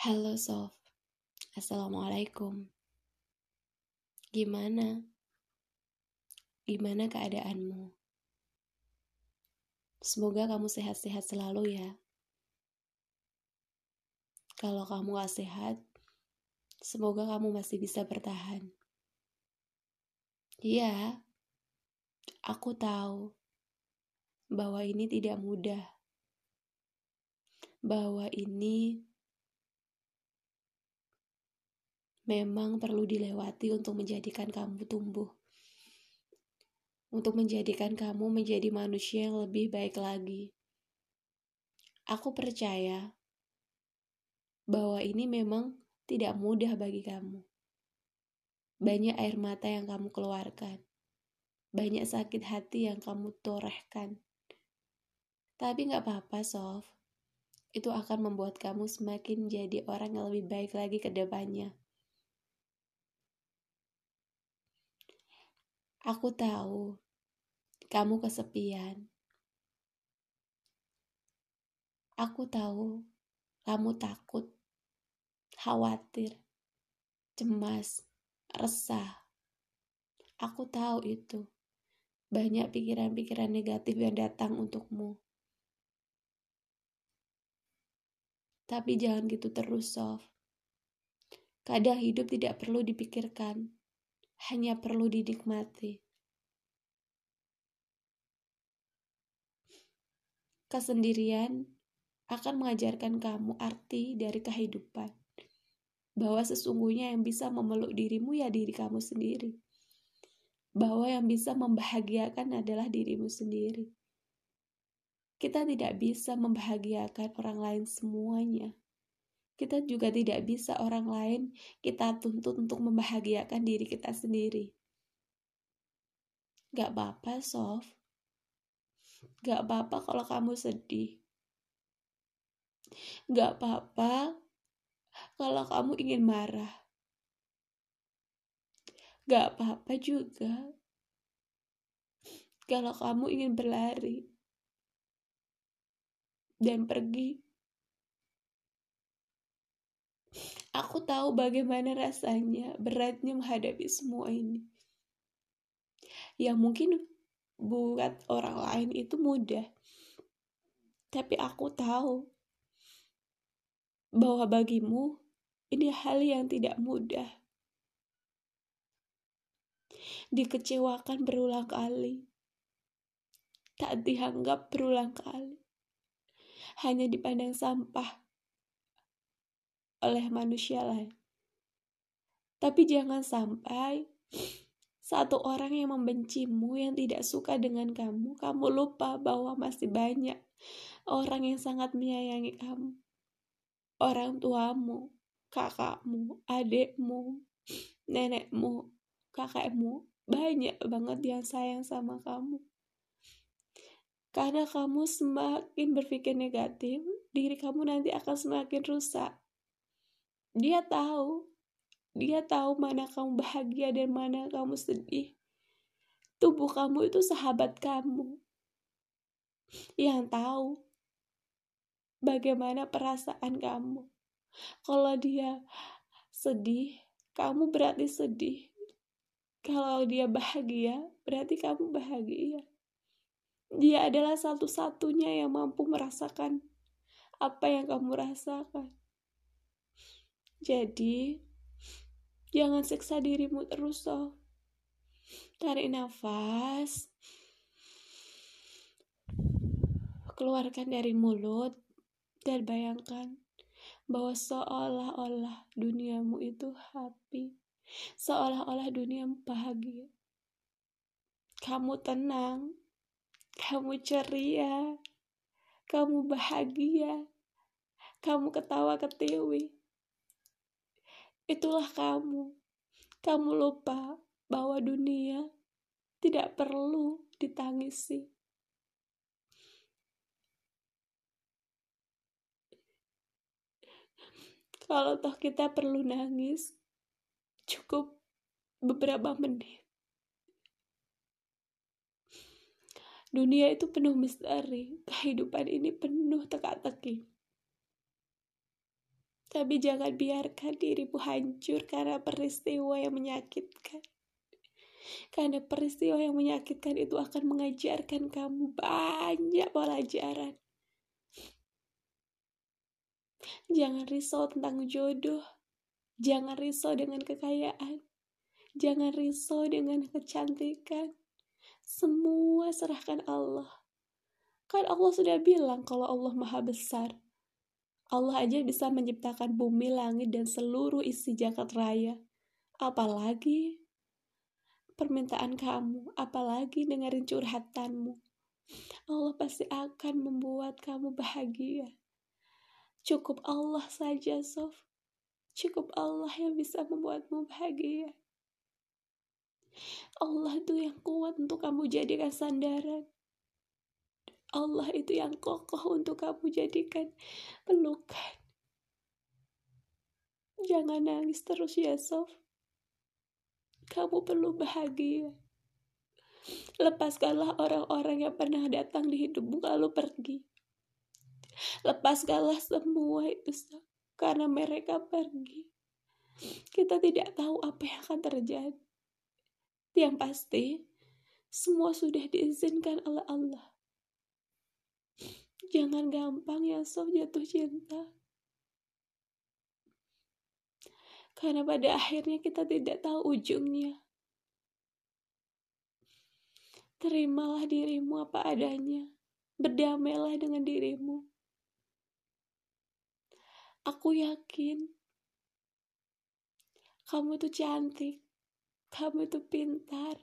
Halo Sof, Assalamualaikum. Gimana? Gimana keadaanmu? Semoga kamu sehat-sehat selalu ya. Kalau kamu gak sehat, semoga kamu masih bisa bertahan. Iya, aku tahu bahwa ini tidak mudah. Bahwa ini memang perlu dilewati untuk menjadikan kamu tumbuh. Untuk menjadikan kamu menjadi manusia yang lebih baik lagi. Aku percaya bahwa ini memang tidak mudah bagi kamu. Banyak air mata yang kamu keluarkan. Banyak sakit hati yang kamu torehkan. Tapi gak apa-apa, Sof. Itu akan membuat kamu semakin jadi orang yang lebih baik lagi ke depannya. Aku tahu kamu kesepian. Aku tahu kamu takut, khawatir, cemas, resah. Aku tahu itu. Banyak pikiran-pikiran negatif yang datang untukmu. Tapi jangan gitu terus, Sof. Kadang hidup tidak perlu dipikirkan, hanya perlu dinikmati. Kesendirian akan mengajarkan kamu arti dari kehidupan. Bahwa sesungguhnya yang bisa memeluk dirimu ya diri kamu sendiri. Bahwa yang bisa membahagiakan adalah dirimu sendiri. Kita tidak bisa membahagiakan orang lain semuanya kita juga tidak bisa orang lain kita tuntut untuk membahagiakan diri kita sendiri. Gak apa-apa, Sof. Gak apa-apa kalau kamu sedih. Gak apa-apa kalau kamu ingin marah. Gak apa-apa juga kalau kamu ingin berlari dan pergi Aku tahu bagaimana rasanya beratnya menghadapi semua ini. Yang mungkin buat orang lain itu mudah. Tapi aku tahu bahwa bagimu ini hal yang tidak mudah. Dikecewakan berulang kali. Tak dianggap berulang kali. Hanya dipandang sampah oleh manusia lain. Tapi jangan sampai satu orang yang membencimu, yang tidak suka dengan kamu, kamu lupa bahwa masih banyak orang yang sangat menyayangi kamu. Orang tuamu, kakakmu, adikmu, nenekmu, kakekmu, banyak banget yang sayang sama kamu. Karena kamu semakin berpikir negatif, diri kamu nanti akan semakin rusak. Dia tahu. Dia tahu mana kamu bahagia dan mana kamu sedih. Tubuh kamu itu sahabat kamu. Yang tahu bagaimana perasaan kamu. Kalau dia sedih, kamu berarti sedih. Kalau dia bahagia, berarti kamu bahagia. Dia adalah satu-satunya yang mampu merasakan apa yang kamu rasakan. Jadi, jangan siksa dirimu terus, so. Tarik nafas. Keluarkan dari mulut dan bayangkan bahwa seolah-olah duniamu itu happy. Seolah-olah dunia bahagia. Kamu tenang, kamu ceria, kamu bahagia, kamu ketawa ketiwi. Itulah kamu. Kamu lupa bahwa dunia tidak perlu ditangisi. Kalau toh kita perlu nangis, cukup beberapa menit. Dunia itu penuh misteri, kehidupan ini penuh teka-teki. Tapi jangan biarkan dirimu hancur karena peristiwa yang menyakitkan. Karena peristiwa yang menyakitkan itu akan mengajarkan kamu banyak pelajaran. Jangan risau tentang jodoh. Jangan risau dengan kekayaan. Jangan risau dengan kecantikan. Semua serahkan Allah. Kan Allah sudah bilang kalau Allah maha besar. Allah aja bisa menciptakan bumi, langit, dan seluruh isi jagat raya. Apalagi permintaan kamu, apalagi dengerin curhatanmu. Allah pasti akan membuat kamu bahagia. Cukup Allah saja, Sof. Cukup Allah yang bisa membuatmu bahagia. Allah itu yang kuat untuk kamu jadikan sandaran. Allah itu yang kokoh untuk kamu jadikan pelukan. Jangan nangis terus ya, Sof. Kamu perlu bahagia. Lepaskanlah orang-orang yang pernah datang di hidupmu lalu pergi. Lepaskanlah semua itu, Sof. Karena mereka pergi. Kita tidak tahu apa yang akan terjadi. Yang pasti, semua sudah diizinkan oleh Allah. Jangan gampang ya sob jatuh cinta. Karena pada akhirnya kita tidak tahu ujungnya. Terimalah dirimu apa adanya. Berdamailah dengan dirimu. Aku yakin kamu itu cantik. Kamu itu pintar.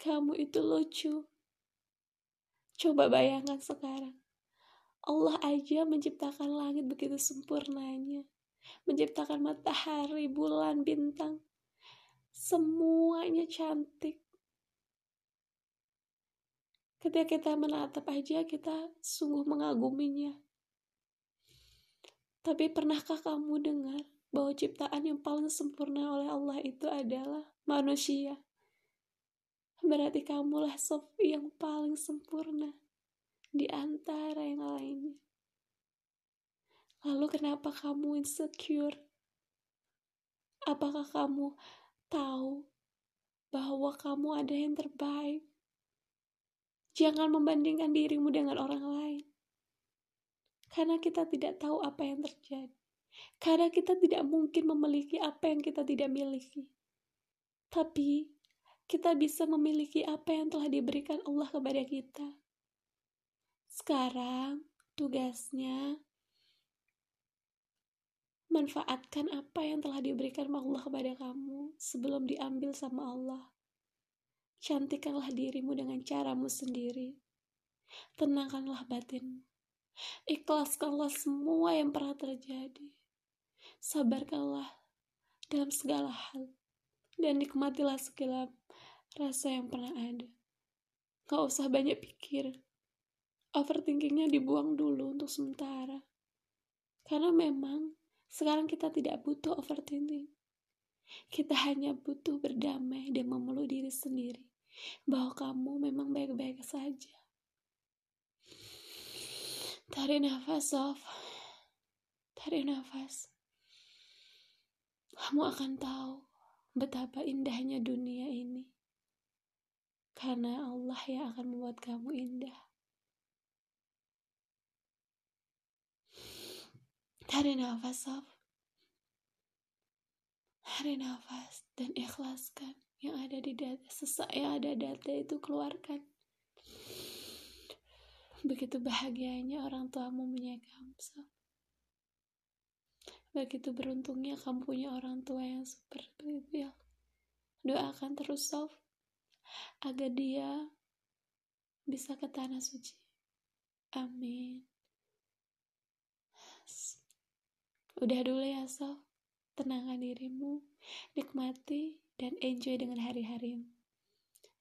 Kamu itu lucu. Coba bayangkan sekarang. Allah aja menciptakan langit begitu sempurnanya. Menciptakan matahari, bulan, bintang. Semuanya cantik. Ketika kita menatap aja, kita sungguh mengaguminya. Tapi pernahkah kamu dengar bahwa ciptaan yang paling sempurna oleh Allah itu adalah manusia. Berarti kamulah sof yang paling sempurna di antara yang lainnya. Lalu kenapa kamu insecure? Apakah kamu tahu bahwa kamu ada yang terbaik? Jangan membandingkan dirimu dengan orang lain. Karena kita tidak tahu apa yang terjadi. Karena kita tidak mungkin memiliki apa yang kita tidak miliki. Tapi kita bisa memiliki apa yang telah diberikan Allah kepada kita. Sekarang tugasnya manfaatkan apa yang telah diberikan Allah kepada kamu sebelum diambil sama Allah. Cantikkanlah dirimu dengan caramu sendiri. Tenangkanlah batinmu. Ikhlaskanlah semua yang pernah terjadi sabarkanlah dalam segala hal dan nikmatilah segala rasa yang pernah ada. Gak usah banyak pikir. Overthinkingnya dibuang dulu untuk sementara. Karena memang sekarang kita tidak butuh overthinking. Kita hanya butuh berdamai dan memeluk diri sendiri. Bahwa kamu memang baik-baik saja. Tarik nafas, Sof. Tarik nafas kamu akan tahu betapa indahnya dunia ini. Karena Allah yang akan membuat kamu indah. Tarik nafas, Sof. Tarik nafas dan ikhlaskan yang ada di dada. Sesak yang ada dada itu keluarkan. Begitu bahagianya orang tuamu punya kamu, Sof. Begitu beruntungnya kamu punya orang tua yang seperti itu ya. Doakan terus soft agar dia bisa ke tanah suci. Amin. Udah dulu ya soft Tenangkan dirimu, nikmati dan enjoy dengan hari-harimu.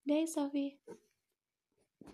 Bye Sofi.